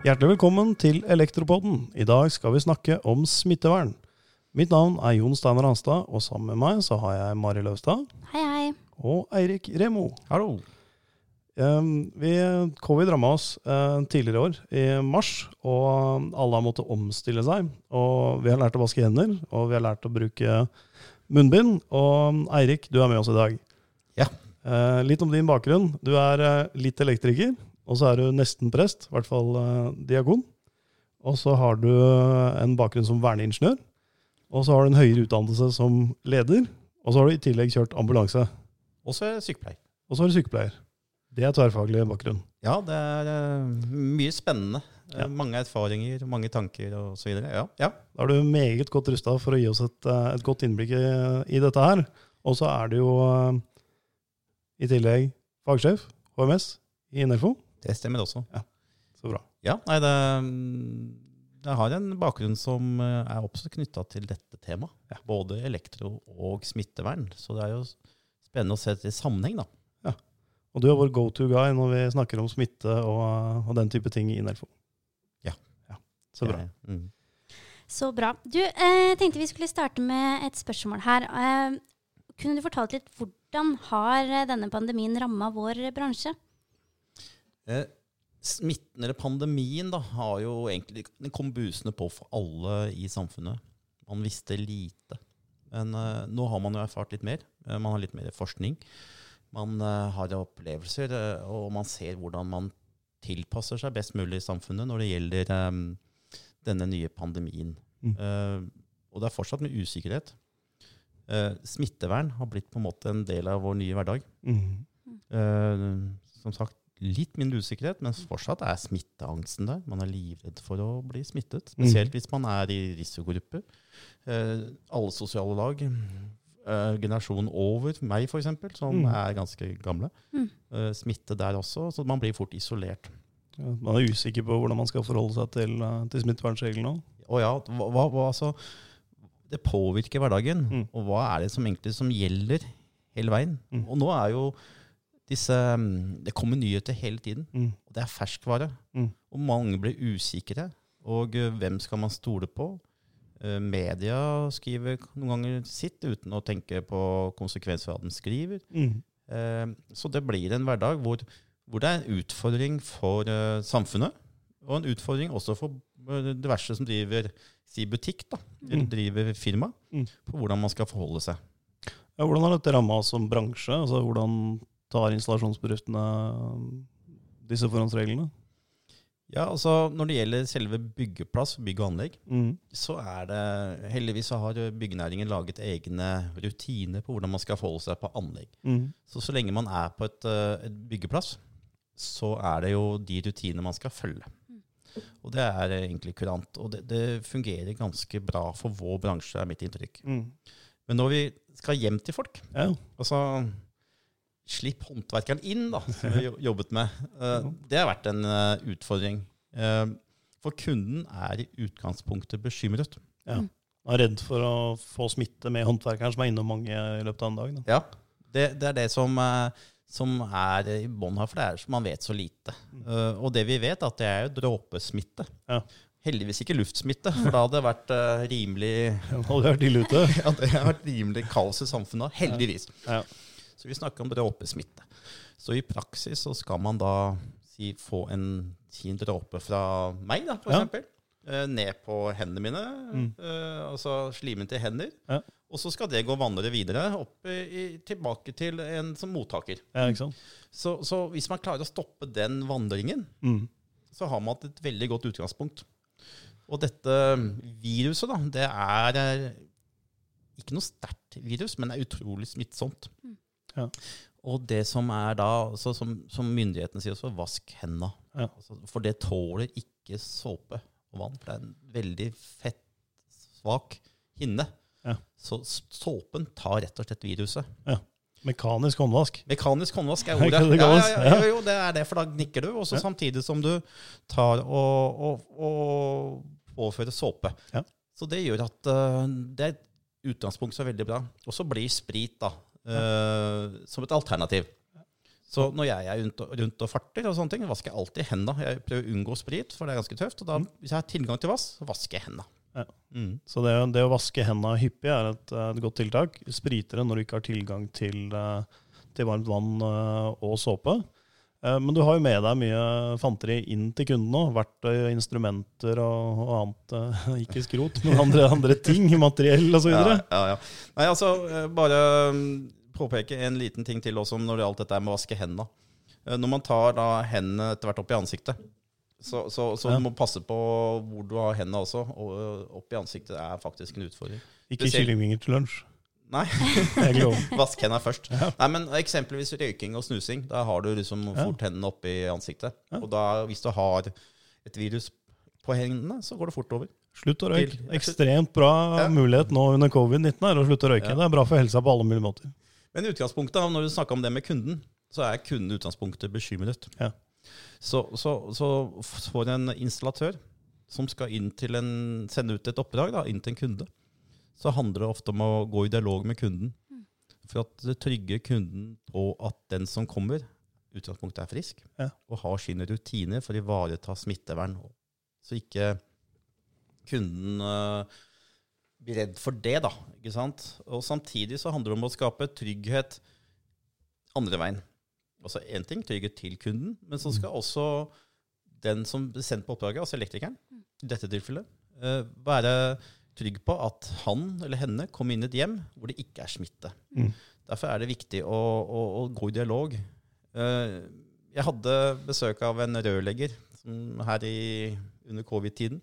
Hjertelig velkommen til Elektropodden. I dag skal vi snakke om smittevern. Mitt navn er Jon Steinar Hanstad, og sammen med meg så har jeg Mari Løvstad Hei, hei. og Eirik Remo. Hallo. Vi, Covid ramma oss uh, tidligere i år, i mars, og alle har måttet omstille seg. Og vi har lært å vaske hender, og vi har lært å bruke munnbind. Og Eirik, du er med oss i dag. Ja. Uh, litt om din bakgrunn. Du er eh, litt elektriker, og så er du nesten prest, i hvert fall eh, diakon. Og så har du en bakgrunn som verneingeniør. Og så har du en høyere utdannelse som leder. Og så har du i tillegg kjørt ambulanse. Og så er jeg sykepleier. Og så er du sykepleier. Det er tverrfaglig bakgrunn. Ja, det er eh, mye spennende. Eh, Ja. Mange erfaringer, mange tanker videre. Ja, ja. Da er du meget godt rusta for å gi oss et, eh, et godt innblikk i, i dette her. Og så er du jo eh, i tillegg fagsjef, HMS, i Innerfo. det stemmer også. Så bra. Ja, nei, det, jeg har en bakgrunn som eh, er også knytta til dette temaet. Både elektro og smittevern. Så det er jo spennende å se det i sammenheng, da. Og du er vår go to guy når vi snakker om smitte og, og den type ting i Innerfo. Ja. Så bra. Ja, Mm. Så bra. Du, eh, tenkte vi skulle starte med et spørsmål her. Eh, kunne du fortalt litt hvordan har eh, denne pandemien ramma vår bransje? Eh, Smitten, eller pandemien, da, har jo egentlig Den kom busende på for alle i samfunnet. Man visste lite. Men eh, nå har man jo erfart litt mer. Eh, man har litt mer forskning. Man eh, har opplevelser, eh, og man ser hvordan man tilpasser seg best mulig i samfunnet når det gjelder eh, denne nye pandemien. Mm. Eh, og det er fortsatt med usikkerhet. Eh, smittevern har blitt på en måte en del av vår nye hverdag. Mm. Eh, som sagt, litt mindre usikkerhet, men fortsatt er smitteangsten der. Man er livredd for å bli smittet, spesielt hvis man er i risikogrupper. Eh, alle sosiale lag. Eh, generasjonen over meg, f.eks., som Mm. er ganske gamle. Mm. Eh, smitte der også, så man blir fort isolert. Ja, man er usikker på hvordan man skal forholde seg til, eh, til smittevernreglene. òg. Og ja, hva, hva, hva, altså, det påvirker hverdagen. Mm. Og hva er det som egentlig som gjelder hele veien? Mm. Og nå er jo disse mm, Det kommer nyheter hele tiden. Mm. Og det er ferskvare. Mm. Og mange blir usikre. Og eh, hvem skal man stole på? Eh, media skriver noen ganger sitt uten å tenke på konsekvenser av hva den skriver. Mhm. Eh, så det blir en hverdag hvor, hvor det er en utfordring for samfunnet, og en utfordring også for diverse som driver si butikk, da, eller Mm. driver firma, Mm. på hvordan man skal forholde seg. Ja, hvordan har dette ramma oss som bransje? Altså, hvordan tar installasjonsbedriftene disse forhåndsreglene? Ja, altså Når det gjelder selve byggeplass, bygg og anlegg, mm. så er det heldigvis så har byggenæringen laget egne rutiner på hvordan man skal forholde seg på anlegg. Mm. Så så lenge man er på et, eh, et byggeplass, så er det jo de rutinene man skal følge. Og det er eh, egentlig kurant. Og det, det fungerer ganske bra for vår bransje, er mitt inntrykk. Mm. Men når vi skal hjem til folk, Ja. altså Slipp håndverkeren inn, da, som vi har jobbet med. Eh, Det har vært en eh, utfordring. For kunden er i utgangspunktet bekymret. Man er redd for å få smitte med håndverkeren som er innom mange i løpet av en dag. Da. Ja, det, det er det som, som er i bånn her, for det er som man vet så lite. Uh, og det vi vet, at det er jo dråpesmitte. Ja. Heldigvis ikke luftsmitte, for da hadde det vært uh, rimelig Ja, Hadde vært ille ute. ja, det hadde vært rimelig kaos i samfunnet. Heldigvis. Ja. Så vi snakker om dråpesmitte. Så i praksis så skal man da si, få en, si en dråpe fra meg, da, for eksempel. uh, Ned på hendene mine, Mm. altså slimen til hender. Og så skal det gå vandre videre opp i, tilbake til en som mottaker. Ja, ikke sant? Så, så hvis man klarer å stoppe den vandringen, mm. så har man et veldig godt utgangspunkt. Og dette viruset, da, det er eh, ikke noe sterkt virus, men det er utrolig smittsomt. Ja. Og det som er da, altså som, som myndighetene sier også, vask hendene. Ja. Altså, for det tåler ikke såpe og vann, for det er en veldig fett, svak hinne. Ja. Så såpen tar rett og slett viruset. Mekanisk håndvask. Mekanisk håndvask er ordet. det det Ja, ja, ja, jo, det er det, for da nikker du. Og så Ja. samtidig som du tar og, og, og påfører såpe. Ja. Så det gjør at uh, det er utgangspunkt som er veldig bra. Og så blir sprit da, eh, som et alternativ. Så når jeg er rundt og, rundt og farter, og sånne ting, vasker jeg alltid hendene. Jeg prøver å unngå sprit, for det er ganske tøft. Og da, hvis jeg har tilgang til vass, så vasker jeg hendene. Ja. Mm. Så det, det å vaske hendene hyppig er et, et godt tiltak. Sprite det når du ikke har tilgang til, eh, til varmt vann eh, og såpe. Eh, Men du har jo med deg mye fanteri inn til kunden òg. Verktøy, instrumenter og, og annet. Ikke skrot, men andre, andre ting. Materiell osv. Ja, Ja, ja, ja. Nei, altså, bare mm, påpeke en liten ting til også når det gjaldt dette med å vaske hendene. Når man tar da hendene etter hvert opp i ansiktet, så, så, så du må passe på hvor du har hendene også. Og eh, opp i ansiktet er faktisk en utfordring. Ikke kyllingvinger til lunsj. Nei, vask hendene først. Ja. Nei, men Eksempelvis røyking og snusing. Da har du liksom fort hendene oppi i ansiktet. Ja. Og da, hvis du har et virus på hendene, så går det fort over. Slutt å røyke. Ekstremt bra Ja. mulighet nå under covid-19 er å slutte å røyke. Det er bra for helsa på alle mulige måter. Men i utgangspunktet, når du snakker om det med kunden, så er kunden i utgangspunktet bekymret. Ja. Så, så, så for en installatør som skal inn til en, sende ut et oppdrag da, inn til en kunde, så handler det ofte om å gå i dialog med kunden. For at det trygger kunden på at den som kommer, utgangspunktet er frisk, Ja. og har sine rutiner for å ivareta smittevern. Så ikke kunden uh, blir redd for det, da. ikke sant? Og samtidig så handler det om å skape trygghet andre veien. Altså én ting, trygghet til kunden, men så skal også den som blir sendt på oppdraget, altså elektrikeren, i dette tilfellet, eh, være trygg på at han eller henne kommer inn i et hjem hvor det ikke er smitte. Mm. Derfor er det viktig å, å, å gå i dialog. Eh, Jeg hadde besøk av en rørlegger her i, under covid-tiden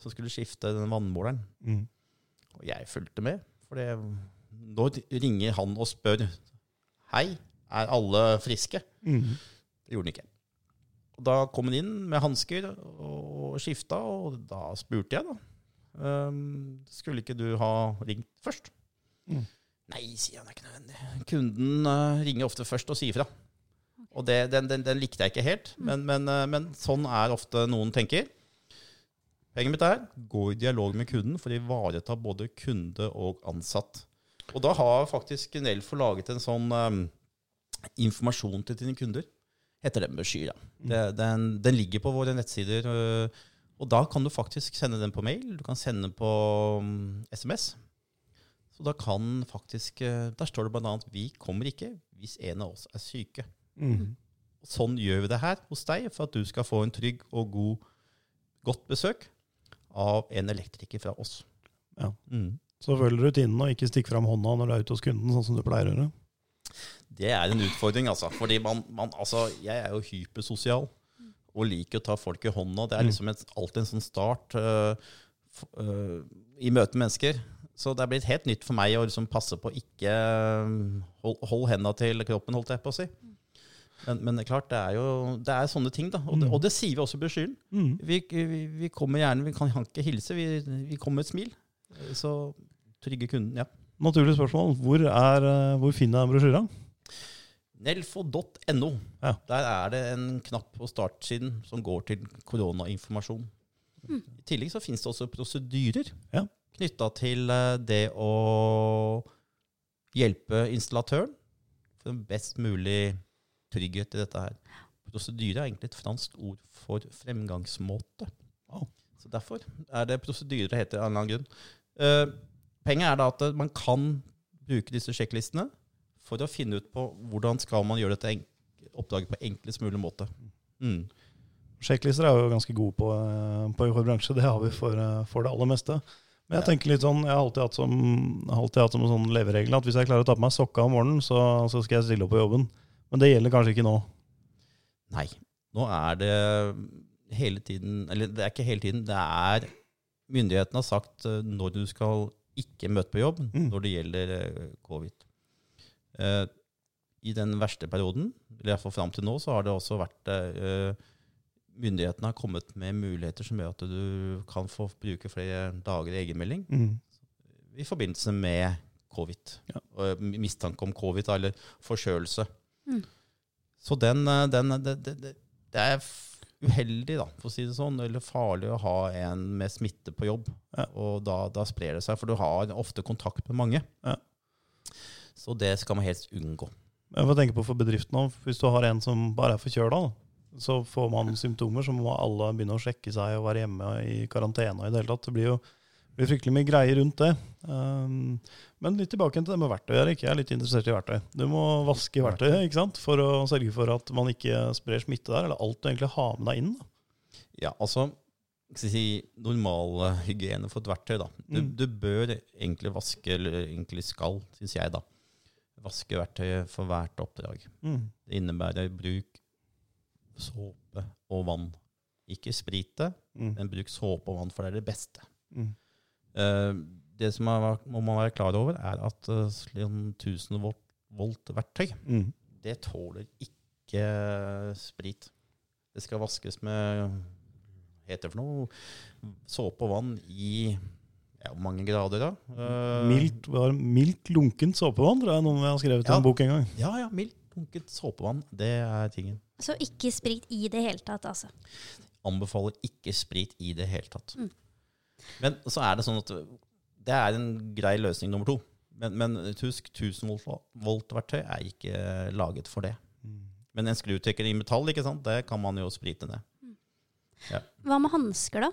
som skulle skifte den vannmåleren. Mm. Og jeg fulgte med, for det, nå ringer han og spør Hei, er alle friske? Mm. Det gjorde han ikke. Og da kom han inn med hansker og skifta, og da spurte jeg, da. Um, skulle ikke du ha ringt først? Mm. Nei, sier han, det er ikke nødvendig. Kunden uh, ringer ofte først og sier fra. Og det, den, den, den likte jeg ikke helt, men, men, uh, men sånn er ofte noen tenker. Poenget mitt er gå i dialog med kunden for å ivareta både kunde og ansatt. Og da har faktisk Nelfo laget en sånn eh, informasjon til dine kunder. Heter den brosjyra. Det, den, den ligger på våre nettsider. øh, Og da kan du faktisk sende den på mail. Du kan sende den på mm, SMS. Så da kan faktisk øh, Der står det bl.a.: Vi kommer ikke hvis en av oss er syke. Mm. Sånn gjør vi det her hos deg for at du skal få en trygg og god, godt besøk av en elektriker fra oss. Ja. Mm. Så følg rutinene, og ikke stikk fram hånda når du er ute hos kunden, sånn som du pleier å gjøre. Det er en utfordring, altså. Fordi man, man altså, jeg er jo hypersosial og liker å ta folk i hånda. Det er Mm. liksom et, alltid en sånn start uh, øh, i møte med mennesker. Så det er blitt helt nytt for meg å liksom passe på ikke øh, hold, hold henda til kroppen, holdt jeg på å si. Men, men det er klart, det er jo det er sånne ting, da. Og det, Mm. og det sier vi også i brosjyren. Mm. Vi, vi, vi kommer gjerne, vi kan ikke hilse, vi, vi kommer med et smil. Så trygge kunden, ja. Naturlig spørsmål. Hvor, er, eh, hvor finner jeg brosjyra? Nelfo.no. Ja. Der er det en knapp på startsiden som går til koronainformasjon. Mm. I tillegg så finnes det også prosedyrer Ja. knytta til eh, det å hjelpe installatøren for en best mulig trygghet i dette her. Prosedyre er egentlig et fransk ord for fremgangsmåte. Oh. Så derfor er det prosedyrer det heter av en eller annen grunn. Eh, Poenget er da at man kan bruke disse sjekklistene for å finne ut på hvordan skal man gjøre dette oppdraget på enklest mulig måte. Mm. Sjekklister er jo ganske gode på, eh, på i vår bransje. Det har vi for, eh, for det aller meste. Men jeg tenker litt sånn, jeg har alltid hatt som, alltid hatt som en sånn leveregel at hvis jeg klarer å ta på meg sokka om morgenen, så, så skal jeg stille opp på jobben. Men det gjelder kanskje ikke nå. Nei. Nå er det hele tiden Eller det er ikke hele tiden. Det er Myndighetene har sagt eh, når du skal ikke møte på jobb Mm. når det gjelder eh, covid. Eh, I den verste perioden, eller iallfall fram til nå, så har det også vært eh, Myndighetene har kommet med muligheter som gjør at du kan få bruke flere dager i egenmelding Mm. i forbindelse med covid. Ja. Og mistanke om covid eller forkjølelse. Mm. Så den, eh, den det, det, det, det er uheldig, da, for å si det sånn, eller farlig å ha en med smitte på jobb. Ja. Og da, da sprer det seg, for du har ofte kontakt med mange. Ja. Så det skal man helst unngå. Jeg får tenke på for bedriften. Hvis du har en som bare er forkjøla, så får man symptomer, så må alle begynne å sjekke seg og være hjemme i karantene. i Det hele tatt. Det blir jo blir fryktelig mye greier rundt det. Um, men litt tilbake til det med verktøy, Erik. Jeg er litt interessert i verktøy. Du må vaske verktøyet ikke sant? for å sørge for at man ikke sprer smitte der, eller alt du egentlig har med deg inn. da. Ja, altså skal si, normal hygiene for et verktøy. da. Du, Mm. du bør egentlig vaske, eller egentlig skal, syns jeg, da, vaske verktøyet for hvert oppdrag. Mm. Det innebærer bruk såpe og vann. Ikke sprite, Mm. men bruk såpe og vann, for det er det beste. Mm. Eh, det som er, må man være klar over, er at uh, 1000 volt, volt verktøy Mm. det tåler ikke sprit. Det skal vaskes med heter det for noe såpe og vann i ja, mange grader, da? Uh, Mildt, mildt lunkent såpevann, tror jeg noen har skrevet i Ja. en bok en gang. Ja, ja, mildt lunkent såpevann. Det er tingen. Så ikke sprit i det hele tatt, altså. Anbefaler ikke sprit i det hele tatt. Mm. Men så er det sånn at det er en grei løsning nummer to. Men, men husk, 1000 volt- volt-verktøy er ikke laget for det. Mm. Men en skrutrekker i metall, ikke sant? det kan man jo sprite ned. Hva med hansker, da?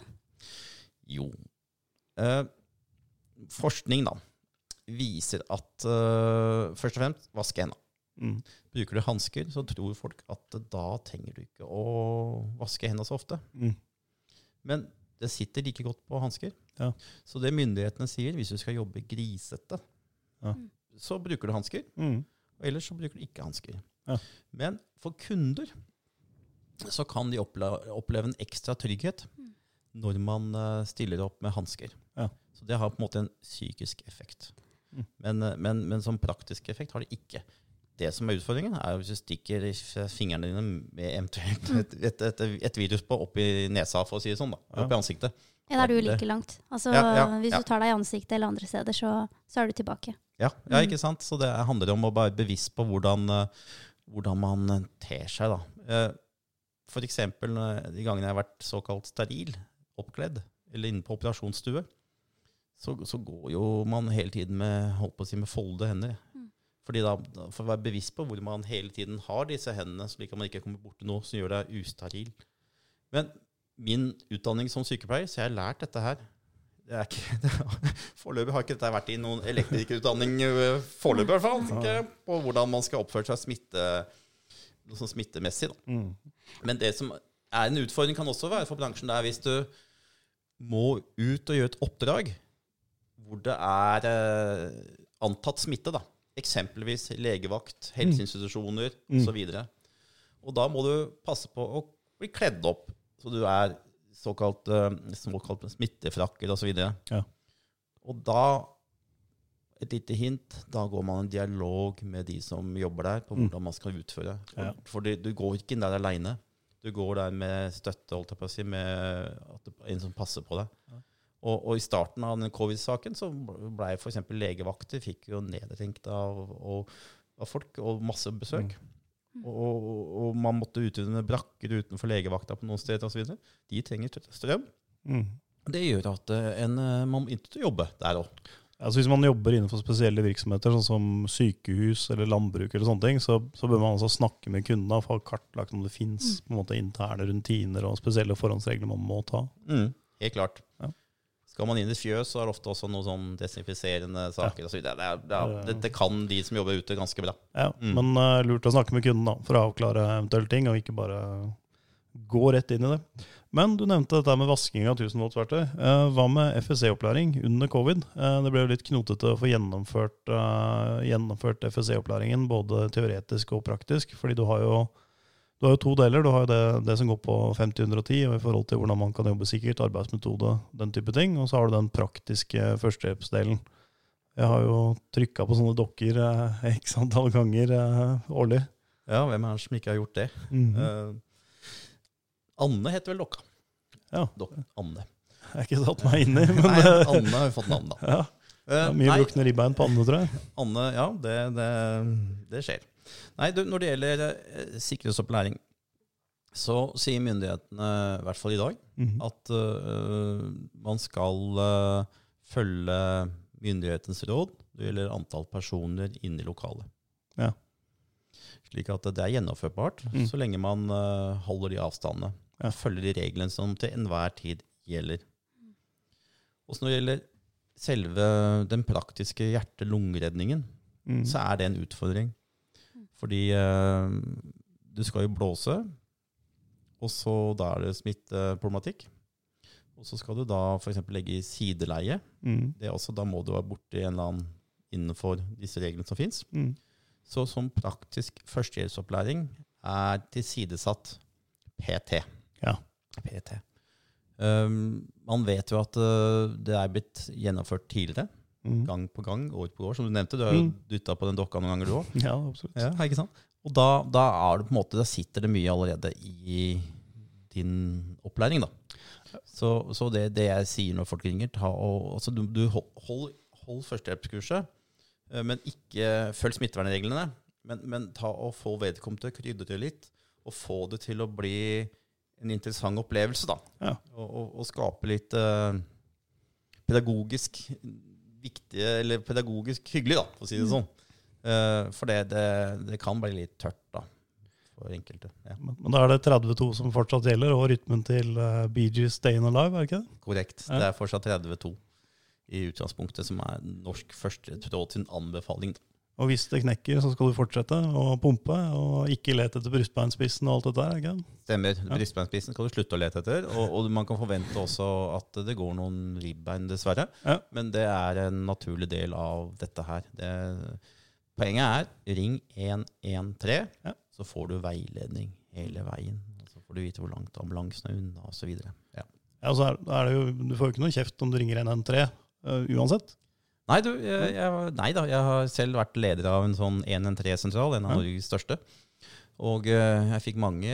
Jo. Eh, forskning, da, viser at eh, først og fremst vaske hendene. Mm. Bruker du hansker, så tror folk at da trenger du ikke å vaske hendene så ofte. Mm. Men det sitter like godt på hansker. Ja. Så det myndighetene sier, hvis du skal jobbe grisete, Ja. så bruker du hansker. Mm. Og ellers så bruker du ikke hansker. Ja. Men for kunder så kan de oppleve, oppleve en ekstra trygghet når man eh, stiller opp med hansker. Ja. Så det har på en måte en psykisk effekt. Mm. Men, eh, men, men som praktisk effekt har det ikke. Det som er utfordringen, er hvis du stikker fingrene dine med eventuelt et, et, et, et virus på opp i nesa, for å si det sånn, da. Ja. Opp i ansiktet. Ja, da er du like langt. Altså, Ja, ja, hvis ja. du tar deg i ansiktet eller andre steder, så, så er du tilbake. Ja, ja, Mm. ikke sant? Så det handler om å være bevisst på hvordan, eh, hvordan man eh, ter seg, da. Eh, For eksempel de gangene jeg har vært såkalt steril, oppkledd, eller inne på operasjonsstue, så, så går jo man hele tiden med, holdt på å si, med foldede hender. Mm. Fordi da, For å være bevisst på hvor man hele tiden har disse hendene, slik at man ikke kommer borti noe som gjør deg usteril. Men min utdanning som sykepleier, så jeg har lært dette her. Det ikke, det, foreløpig har ikke dette vært i noen elektrikerutdanning, øh, foreløpig i hvert fall. Ikke, på hvordan man skal oppføre seg smitte, sånn smittemessig. Da. Mm. Men det som er en utfordring, kan også være for bransjen, det er hvis du må ut og gjøre et oppdrag hvor det er eh, antatt smitte, da. Eksempelvis legevakt, helseinstitusjoner Mm. osv. Og da må du passe på å bli kledd opp, så du er såkalt, eh, såkalt smittefrakker osv. Ja. Og da, et lite hint, da går man en dialog med de som jobber der, på Mm. hvordan man skal utføre. Ja. for du går ikke inn der aleine. Du går der med støtte, holdt jeg på å si, med en som passer på deg. Og, og i starten av den covid-saken så blei f.eks. legevakter fikk jo nedtenkt av, og, av folk, og masse besøk. Mm. Og, og, man måtte utrydde brakker utenfor legevakta på noen steder osv. De trenger strøm. Mm. Det gjør at eh, en, eh, man må ikke jobbe der òg. Altså hvis man jobber innenfor spesielle virksomheter, sånn som sykehus eller landbruk, eller sånne ting, så, så bør man altså snakke med kundene og få kartlagt om det fins interne rutiner og spesielle forhåndsregler man må ta. Mm, helt klart. Ja. Skal man inn i fjøs, så er det ofte også noen sånn desinfiserende saker og så. Det, er- det, er- kan de som jobber ute, ganske bra. Ja, Mm. Men uh, lurt å snakke med kunden da, for å avklare eventuelle ting, og ikke bare gå rett inn i det. Men du nevnte dette med vasking av 1000 volts-verktøy. Uh, hva med FSE-opplæring under covid? Uh, det ble jo litt knotete å få gjennomført, eh, gjennomført FSE-opplæringen, både teoretisk og praktisk. fordi du har jo, du har jo to deler. Du har jo det, det som går på 50-110, og i forhold til hvordan man kan jobbe sikkert, arbeidsmetode, den type ting. Og så har du den praktiske førstehjelpsdelen. Jeg har jo trykka på sånne dokker eh, x antall ganger eh, årlig. Ja, hvem er det som ikke har gjort det? Mhm. Eh, Anne heter vel dokka. Ja. Dok Anne. Jeg har ikke satt meg inn i, men Nei, eh, Anne har jo fått navn, da. ja, Eh, mye brukne ribbein på Anne, tror jeg. Anne, ja, det, det, det skjer. Nei, du, når det gjelder eh, sikkerhetsopplæring, så sier myndighetene, i hvert fall i dag, Mhm. at uh, man skal uh, følge myndighetens råd når det gjelder antall personer inne i lokalet. Ja. Slik at det er gjennomførbart, Mm. så lenge man uh, holder de avstandene. Ja. Følger de reglene som til enhver tid gjelder. Også når det gjelder selve den praktiske hjerte-lungeredningen, Mm. så er det en utfordring. Fordi eh, du skal jo blåse, og så da er det smitteproblematikk. Og så skal du da f.eks. legge i sideleie. Mm. Det er også, da må du være borti en eller annen innenfor disse reglene som fins. Mm. Så som praktisk førstehjelpsopplæring er tilsidesatt PT. Ja. PT. Um, man vet jo at uh, det er blitt gjennomført tidligere, Mm. gang på gang, år på år. Som du nevnte, du har jo Mm. dytta på den dokka noen ganger, du òg. Ja, absolutt. Ja, ikke sant? Og da, da er det på en måte, da sitter det mye allerede i din opplæring, da. Så, så det, det jeg sier når folk ringer, ta og, altså du, du hold, hold, hold førstehjelpskurset, eh, men ikke følg smittevernreglene. Men, men ta og få vedkommende krydre det litt, og få det til å bli en interessant opplevelse, da. Ja. Og, og, og skape litt uh, pedagogisk viktige, eller pedagogisk hyggelig, da, for å si det sånn. Uh, for det, det, det kan bli litt tørt, da, for enkelte. Ja. Men, men da er det 32 som fortsatt gjelder, og rytmen til uh, Bee Gees Stayin' Alive, er det ikke det? Korrekt. Ja. Det er fortsatt 32 i utgangspunktet, som er norsk førstetråd sin anbefaling. Da. Og hvis det knekker, så skal du fortsette å pumpe, og ikke lete etter brystbeinspissen og alt dette der, er ikke? Stemmer. Ja. Brystbeinspissen skal du slutte å lete etter. Og, og man kan forvente også at det går noen ribbein, dessverre. Ja. Men det er en naturlig del av dette her. Det, poenget er ring 113, Ja. så får du veiledning hele veien. Så får du vite hvor langt ambulansen er unna, osv. Ja. Ja, så er, er det jo, du får jo ikke noe kjeft om du ringer 113 uh, uansett. Nei, du, jeg, jeg, nei da, jeg har selv vært leder av en sånn 113-sentral, en av. Norges største. Og eh, jeg fikk mange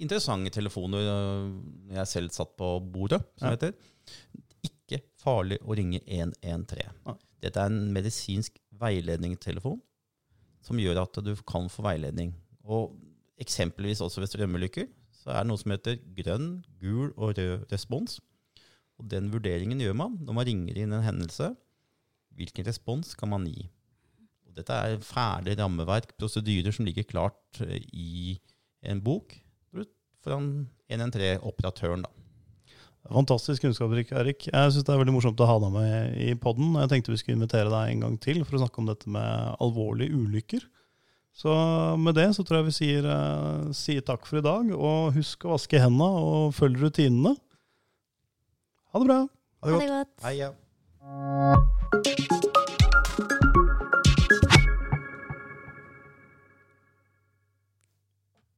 interessante telefoner eh, når jeg selv satt på bordet, som det heter. Ikke farlig å ringe 113. Nei. Dette er en medisinsk veiledningstelefon som gjør at du kan få veiledning. Og eksempelvis også ved strømulykker, så er det noe som heter grønn, gul og rød respons. Og den vurderingen gjør man når man ringer inn en hendelse. Hvilken respons kan man gi? Og dette er ferdig rammeverk, prosedyrer som ligger klart eh, i en bok foran 113-operatøren. da. Fantastisk kunnskapsrik, Erik. Jeg syns det er veldig morsomt å ha deg med i podden. Jeg tenkte vi skulle invitere deg en gang til for å snakke om dette med alvorlige ulykker. Så med det så tror jeg vi sier, eh, sier takk for i dag, og husk å vaske hendene og følg rutinene. Ha det bra. Ha det godt. Hei, ja. Thank you.